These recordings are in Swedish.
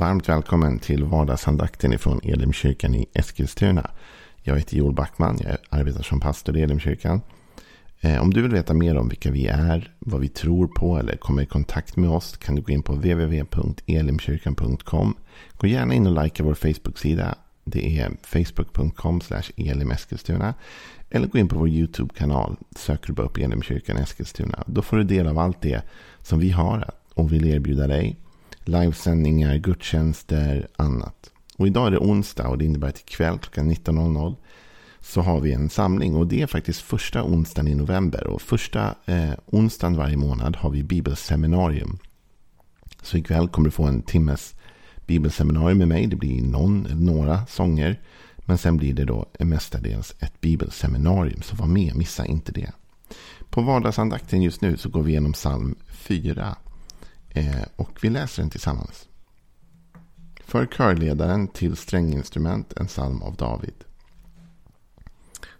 Varmt välkommen till vardagsandakten ifrån Elimkyrkan i Eskilstuna. Jag heter Joel Backman, jag arbetar som pastor i Elimkyrkan. Eh, om du vill veta mer om vilka vi är, vad vi tror på eller komma i kontakt med oss kan du gå in på www.elimkyrkan.com. Gå gärna in och likea vår Facebook-sida. Det är facebook.com elimeskilstuna. Eller gå in på vår YouTube-kanal. Söker du bara upp Elimkyrkan Eskilstuna. Då får du del av allt det som vi har och vill erbjuda dig livesändningar, gudstjänster, annat. Och idag är det onsdag och det innebär att ikväll klockan 19.00 så har vi en samling. Och det är faktiskt första onsdagen i november. Och första eh, onsdagen varje månad har vi bibelseminarium. Så ikväll kommer du få en timmes bibelseminarium med mig. Det blir någon eller några sånger. Men sen blir det då mestadels ett bibelseminarium. Så var med, missa inte det. På vardagsandakten just nu så går vi igenom psalm 4. Eh, och vi läser den tillsammans. För körledaren till stränginstrument en psalm av David.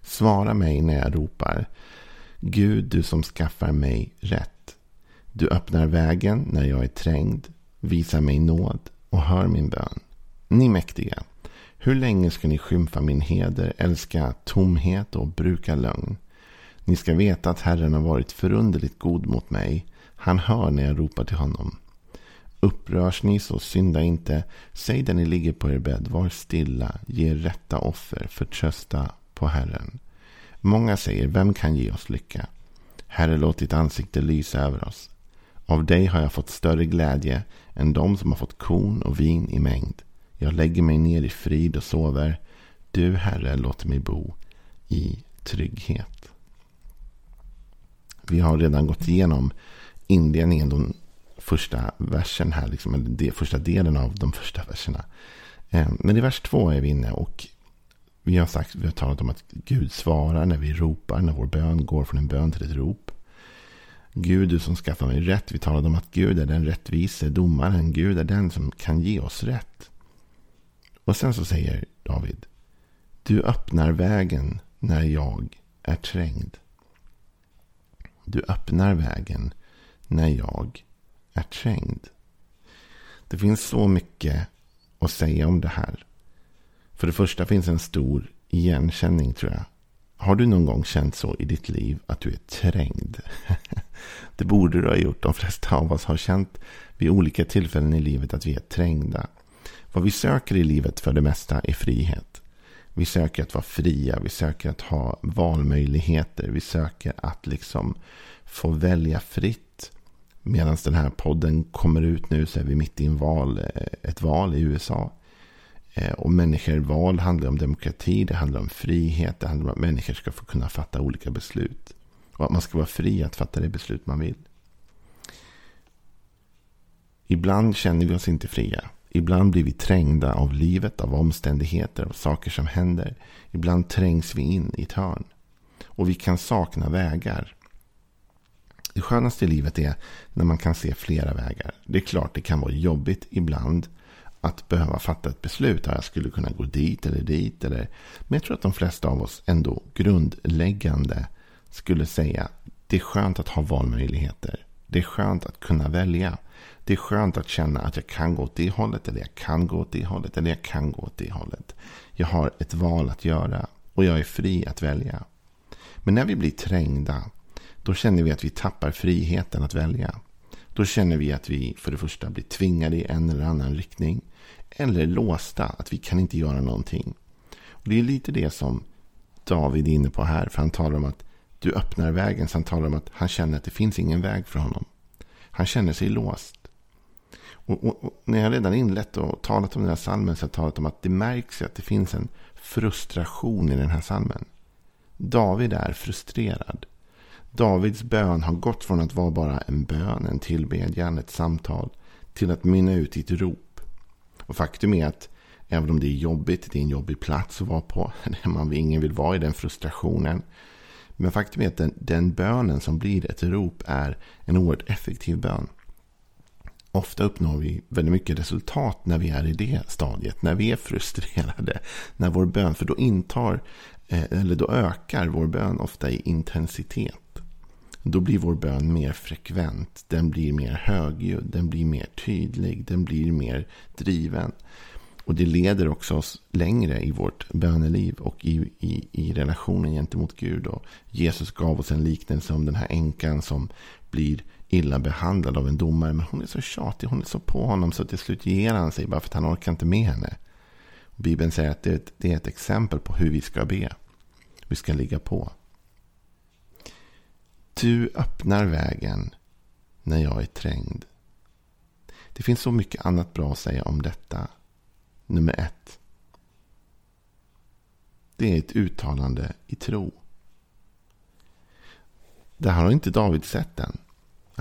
Svara mig när jag ropar. Gud, du som skaffar mig rätt. Du öppnar vägen när jag är trängd. Visa mig nåd och hör min bön. Ni mäktiga. Hur länge ska ni skymfa min heder, älska tomhet och bruka lögn? Ni ska veta att Herren har varit förunderligt god mot mig. Han hör när jag ropar till honom. Upprörs ni så synda inte. Säg där ni ligger på er bädd, var stilla, ge rätta offer, förtrösta på Herren. Många säger, vem kan ge oss lycka? Herre, låt ditt ansikte lysa över oss. Av dig har jag fått större glädje än de som har fått korn och vin i mängd. Jag lägger mig ner i frid och sover. Du, Herre, låter mig bo i trygghet. Vi har redan gått igenom inledningen, den första versen här, liksom, eller det, första delen av de första verserna. Eh, men i vers två är vi inne och vi har, sagt, vi har talat om att Gud svarar när vi ropar, när vår bön går från en bön till ett rop. Gud, du som skaffar mig rätt. Vi talade om att Gud är den rättvise domaren. Gud är den som kan ge oss rätt. Och sen så säger David. Du öppnar vägen när jag är trängd. Du öppnar vägen när jag är trängd. Det finns så mycket att säga om det här. För det första finns en stor igenkänning tror jag. Har du någon gång känt så i ditt liv att du är trängd? det borde du ha gjort. De flesta av oss har känt vid olika tillfällen i livet att vi är trängda. Vad vi söker i livet för det mesta är frihet. Vi söker att vara fria. Vi söker att ha valmöjligheter. Vi söker att liksom få välja fritt. Medan den här podden kommer ut nu så är vi mitt i en val, eh, ett val i USA. Eh, och människor val handlar om demokrati, det handlar om frihet, det handlar om att människor ska få kunna fatta olika beslut. Och att man ska vara fri att fatta det beslut man vill. Ibland känner vi oss inte fria. Ibland blir vi trängda av livet, av omständigheter, av saker som händer. Ibland trängs vi in i ett hörn. Och vi kan sakna vägar. Det skönaste i livet är när man kan se flera vägar. Det är klart det kan vara jobbigt ibland att behöva fatta ett beslut. Jag skulle kunna gå dit eller dit. Eller... Men jag tror att de flesta av oss ändå grundläggande skulle säga det är skönt att ha valmöjligheter. Det är skönt att kunna välja. Det är skönt att känna att jag kan gå åt det hållet eller jag kan gå åt det hållet eller jag kan gå åt det hållet. Jag har ett val att göra och jag är fri att välja. Men när vi blir trängda då känner vi att vi tappar friheten att välja. Då känner vi att vi för det första blir tvingade i en eller annan riktning. Eller låsta, att vi kan inte göra någonting. Och Det är lite det som David är inne på här. För han talar om att du öppnar vägen. Så han talar om att han känner att det finns ingen väg för honom. Han känner sig låst. Och, och, och när jag redan inlett och talat om den här salmen så har jag talat om att det märks att det finns en frustration i den här salmen. David är frustrerad. Davids bön har gått från att vara bara en bön, en tillbedjan, ett samtal till att mynna ut i ett rop. Och faktum är att även om det är jobbigt, det är en jobbig plats att vara på, man ingen vill vara i den frustrationen. Men faktum är att den, den bönen som blir ett rop är en oerhört effektiv bön. Ofta uppnår vi väldigt mycket resultat när vi är i det stadiet. När vi är frustrerade. När vår bön, för då intar, Eh, eller då ökar vår bön ofta i intensitet. Då blir vår bön mer frekvent. Den blir mer högljudd. Den blir mer tydlig. Den blir mer driven. Och det leder också oss längre i vårt böneliv och i, i, i relationen gentemot Gud. Och Jesus gav oss en liknelse om den här änkan som blir illa behandlad av en domare. Men hon är så tjatig, hon är så på honom så till slut ger han sig bara för att han orkar inte med henne. Bibeln säger att det, det är ett exempel på hur vi ska be. Vi ska ligga på. Du öppnar vägen när jag är trängd. Det finns så mycket annat bra att säga om detta. Nummer ett. Det är ett uttalande i tro. Det här har inte David sett än.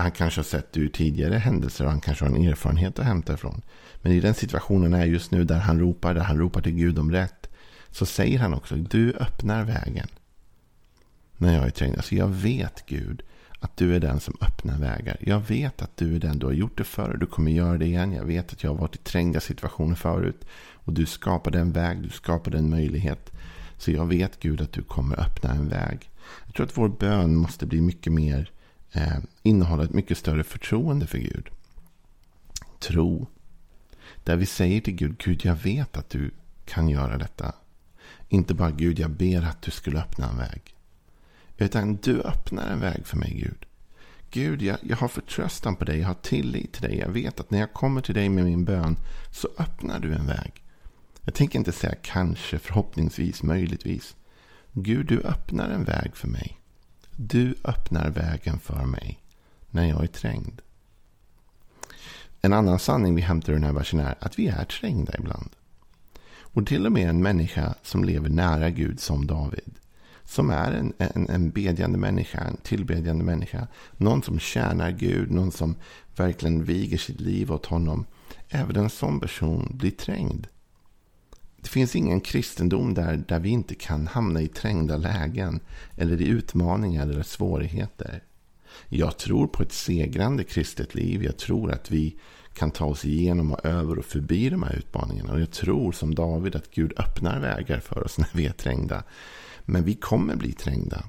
Han kanske har sett det ur tidigare händelser och han kanske har en erfarenhet att hämta ifrån. Men i den situationen är just nu där han ropar, där han ropar till Gud om rätt. Så säger han också, du öppnar vägen. När jag är trängd. Alltså jag vet Gud att du är den som öppnar vägar. Jag vet att du är den, du har gjort det förr, du kommer göra det igen. Jag vet att jag har varit i trängda situationer förut. Och du skapade en väg, du skapade en möjlighet. Så jag vet Gud att du kommer öppna en väg. Jag tror att vår bön måste bli mycket mer, eh, innehålla ett mycket större förtroende för Gud. Tro. Där vi säger till Gud, Gud jag vet att du kan göra detta. Inte bara Gud, jag ber att du skulle öppna en väg. Utan du öppnar en väg för mig Gud. Gud, jag, jag har förtröstan på dig, jag har tillit till dig. Jag vet att när jag kommer till dig med min bön så öppnar du en väg. Jag tänker inte säga kanske, förhoppningsvis, möjligtvis. Gud, du öppnar en väg för mig. Du öppnar vägen för mig när jag är trängd. En annan sanning vi hämtar ur den här versen är att vi är trängda ibland. Och till och med en människa som lever nära Gud som David. Som är en, en, en bedjande människa, en tillbedjande människa. Någon som tjänar Gud, någon som verkligen viger sitt liv åt honom. Även en sån person blir trängd. Det finns ingen kristendom där, där vi inte kan hamna i trängda lägen. Eller i utmaningar eller svårigheter. Jag tror på ett segrande kristet liv. Jag tror att vi kan ta oss igenom och över och förbi de här utmaningarna. Och jag tror som David att Gud öppnar vägar för oss när vi är trängda. Men vi kommer bli trängda.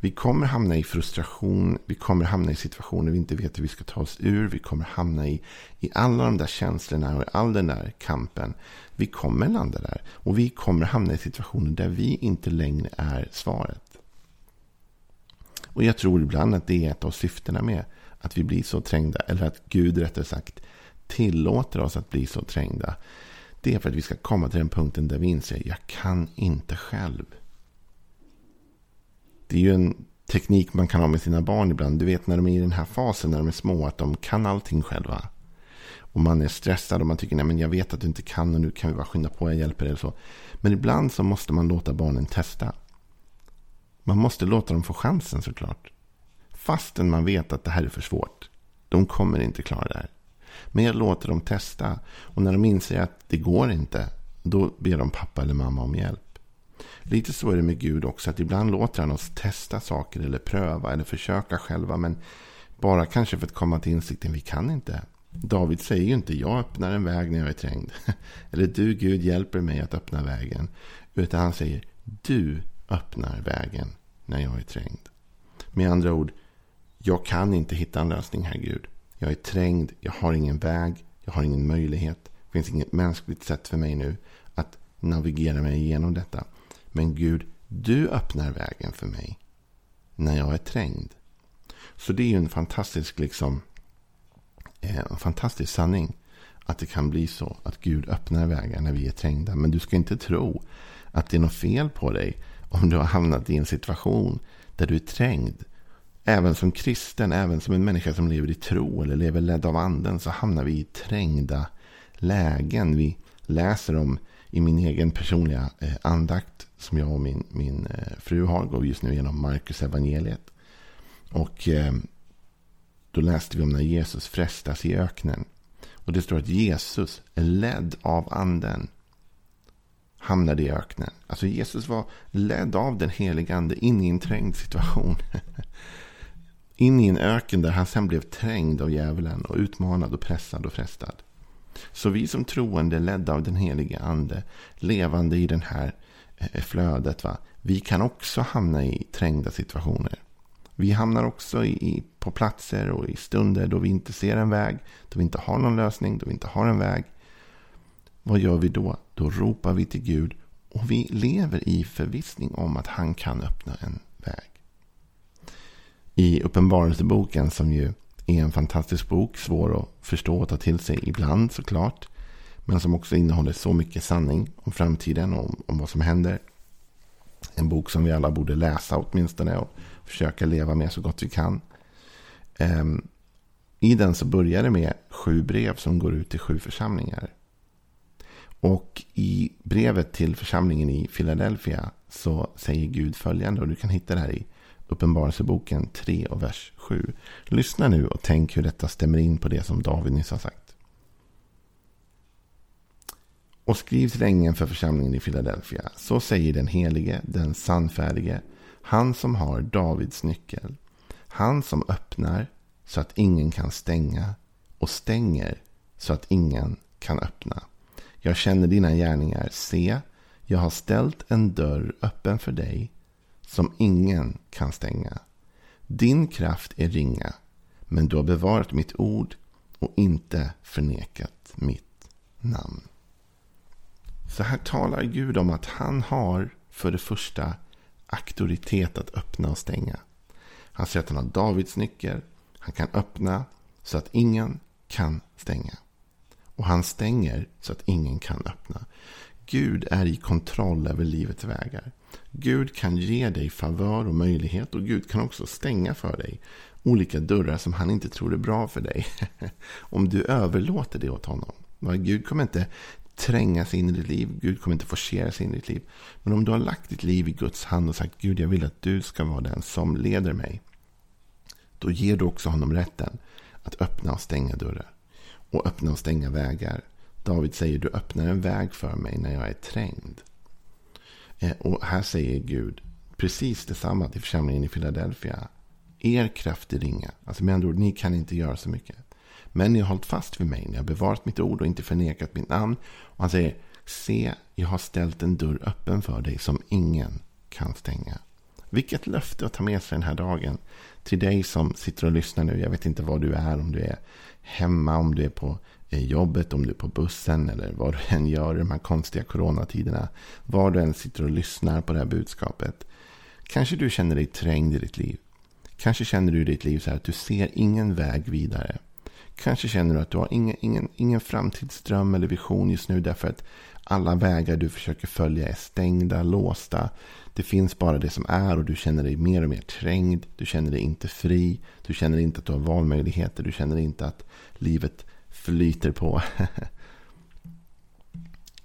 Vi kommer hamna i frustration. Vi kommer hamna i situationer vi inte vet hur vi ska ta oss ur. Vi kommer hamna i, i alla de där känslorna och i all den där kampen. Vi kommer landa där. Och vi kommer hamna i situationer där vi inte längre är svaret. Och jag tror ibland att det är ett av syftena med att vi blir så trängda. Eller att Gud rättare sagt tillåter oss att bli så trängda. Det är för att vi ska komma till den punkten där vi inser att jag kan inte själv. Det är ju en teknik man kan ha med sina barn ibland. Du vet när de är i den här fasen när de är små att de kan allting själva. Och man är stressad och man tycker nej men jag vet att du inte kan och nu kan vi bara skynda på, jag hjälper dig. så. Men ibland så måste man låta barnen testa. Man måste låta dem få chansen såklart. Fastän man vet att det här är för svårt. De kommer inte klara det här. Men jag låter dem testa. Och när de inser att det går inte. Då ber de pappa eller mamma om hjälp. Lite så är det med Gud också. Att ibland låter han oss testa saker. Eller pröva. Eller försöka själva. Men bara kanske för att komma till insikten. Vi kan inte. David säger ju inte jag öppnar en väg när jag är trängd. Eller du Gud hjälper mig att öppna vägen. Utan han säger du öppnar vägen när jag är trängd. Med andra ord, jag kan inte hitta en lösning här Gud. Jag är trängd, jag har ingen väg, jag har ingen möjlighet. Det finns inget mänskligt sätt för mig nu att navigera mig igenom detta. Men Gud, du öppnar vägen för mig när jag är trängd. Så det är ju en fantastisk, liksom, eh, en fantastisk sanning. Att det kan bli så att Gud öppnar vägar när vi är trängda. Men du ska inte tro att det är något fel på dig om du har hamnat i en situation där du är trängd. Även som kristen, även som en människa som lever i tro eller lever ledd av anden så hamnar vi i trängda lägen. Vi läser om i min egen personliga eh, andakt som jag och min, min eh, fru har, går just nu genom Markus evangeliet. Och eh, då läste vi om när Jesus frestas i öknen. Och det står att Jesus är ledd av anden hamnade i öknen. Alltså Jesus var ledd av den helige ande in i en trängd situation. in i en öken där han sen blev trängd av djävulen och utmanad och pressad och frestad. Så vi som troende ledda av den helige ande, levande i den här Eh, flödet, va? vi kan också hamna i trängda situationer. Vi hamnar också i, på platser och i stunder då vi inte ser en väg, då vi inte har någon lösning, då vi inte har en väg. Vad gör vi då? Då ropar vi till Gud och vi lever i förvissning om att han kan öppna en väg. I Uppenbarelseboken som ju är en fantastisk bok, svår att förstå och ta till sig ibland såklart. Men som också innehåller så mycket sanning om framtiden och om, om vad som händer. En bok som vi alla borde läsa åtminstone och försöka leva med så gott vi kan. Um, I den så börjar det med sju brev som går ut till sju församlingar. Och i brevet till församlingen i Philadelphia så säger Gud följande. Och du kan hitta det här i Uppenbarelseboken 3 och vers 7. Lyssna nu och tänk hur detta stämmer in på det som David nyss har sagt. Och skriv till ängeln för församlingen i Philadelphia. Så säger den helige, den sannfärdige, han som har Davids nyckel. Han som öppnar så att ingen kan stänga och stänger så att ingen kan öppna. Jag känner dina gärningar. Se, jag har ställt en dörr öppen för dig som ingen kan stänga. Din kraft är ringa, men du har bevarat mitt ord och inte förnekat mitt namn. Så här talar Gud om att han har för det första auktoritet att öppna och stänga. Han säger att han har Davids nyckel. Han kan öppna så att ingen kan stänga. Och han stänger så att ingen kan öppna. Gud är i kontroll över livets vägar. Gud kan ge dig favör och möjlighet och Gud kan också stänga för dig olika dörrar som han inte tror är bra för dig. Om du överlåter det åt honom. Gud kommer inte tränga sig in i ditt liv. Gud kommer inte forcera sig in i ditt liv. Men om du har lagt ditt liv i Guds hand och sagt Gud jag vill att du ska vara den som leder mig. Då ger du också honom rätten att öppna och stänga dörrar. Och öppna och stänga vägar. David säger du öppnar en väg för mig när jag är trängd. Eh, och här säger Gud precis detsamma till församlingen i Philadelphia. Er kraft är ringa. Alltså med andra ord, ni kan inte göra så mycket. Men ni har hållit fast vid mig. Ni har bevarat mitt ord och inte förnekat mitt namn. Och han säger, se, jag har ställt en dörr öppen för dig som ingen kan stänga. Vilket löfte att ta med sig den här dagen. Till dig som sitter och lyssnar nu. Jag vet inte var du är. Om du är hemma, om du är på eh, jobbet, om du är på bussen eller vad du än gör i de här konstiga coronatiderna. Var du än sitter och lyssnar på det här budskapet. Kanske du känner dig trängd i ditt liv. Kanske känner du i ditt liv så här att du ser ingen väg vidare. Kanske känner du att du har ingen, ingen, ingen framtidsdröm eller vision just nu därför att alla vägar du försöker följa är stängda, låsta. Det finns bara det som är och du känner dig mer och mer trängd. Du känner dig inte fri. Du känner inte att du har valmöjligheter. Du känner inte att livet flyter på.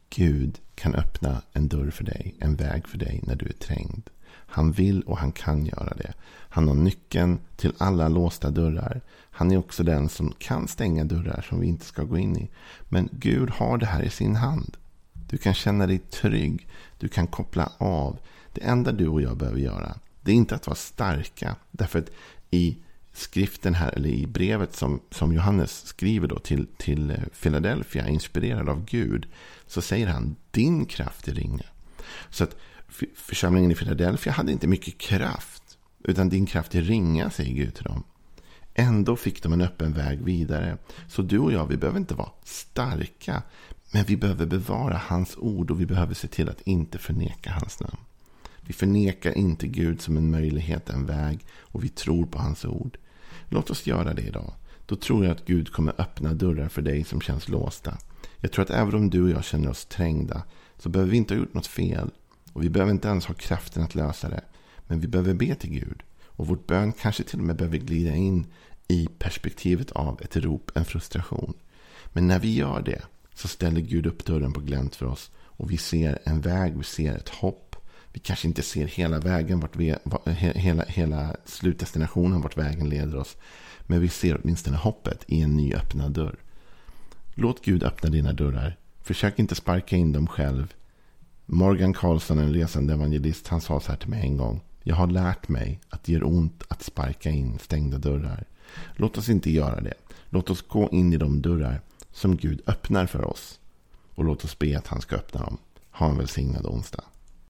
Gud kan öppna en dörr för dig, en väg för dig när du är trängd. Han vill och han kan göra det. Han har nyckeln till alla låsta dörrar. Han är också den som kan stänga dörrar som vi inte ska gå in i. Men Gud har det här i sin hand. Du kan känna dig trygg. Du kan koppla av. Det enda du och jag behöver göra, det är inte att vara starka. Därför att i skriften här, eller i brevet som, som Johannes skriver då till, till eh, Philadelphia, inspirerad av Gud, så säger han din kraft är ringa. Så att församlingen i Philadelphia hade inte mycket kraft, utan din kraft är ringa, säger Gud till dem. Ändå fick de en öppen väg vidare. Så du och jag, vi behöver inte vara starka, men vi behöver bevara hans ord och vi behöver se till att inte förneka hans namn. Vi förnekar inte Gud som en möjlighet, en väg och vi tror på hans ord. Låt oss göra det idag. Då tror jag att Gud kommer öppna dörrar för dig som känns låsta. Jag tror att även om du och jag känner oss trängda så behöver vi inte ha gjort något fel. Och vi behöver inte ens ha kraften att lösa det. Men vi behöver be till Gud. Och vårt bön kanske till och med behöver glida in i perspektivet av ett rop, en frustration. Men när vi gör det så ställer Gud upp dörren på glänt för oss. Och vi ser en väg, vi ser ett hopp. Vi kanske inte ser hela vägen, vart vi, hela, hela slutdestinationen, vart vägen leder oss. Men vi ser åtminstone hoppet i en ny öppnad dörr. Låt Gud öppna dina dörrar. Försök inte sparka in dem själv. Morgan Karlsson, en resande evangelist, han sa så här till mig en gång. Jag har lärt mig att det gör ont att sparka in stängda dörrar. Låt oss inte göra det. Låt oss gå in i de dörrar som Gud öppnar för oss. Och låt oss be att han ska öppna dem. Ha en välsignad onsdag.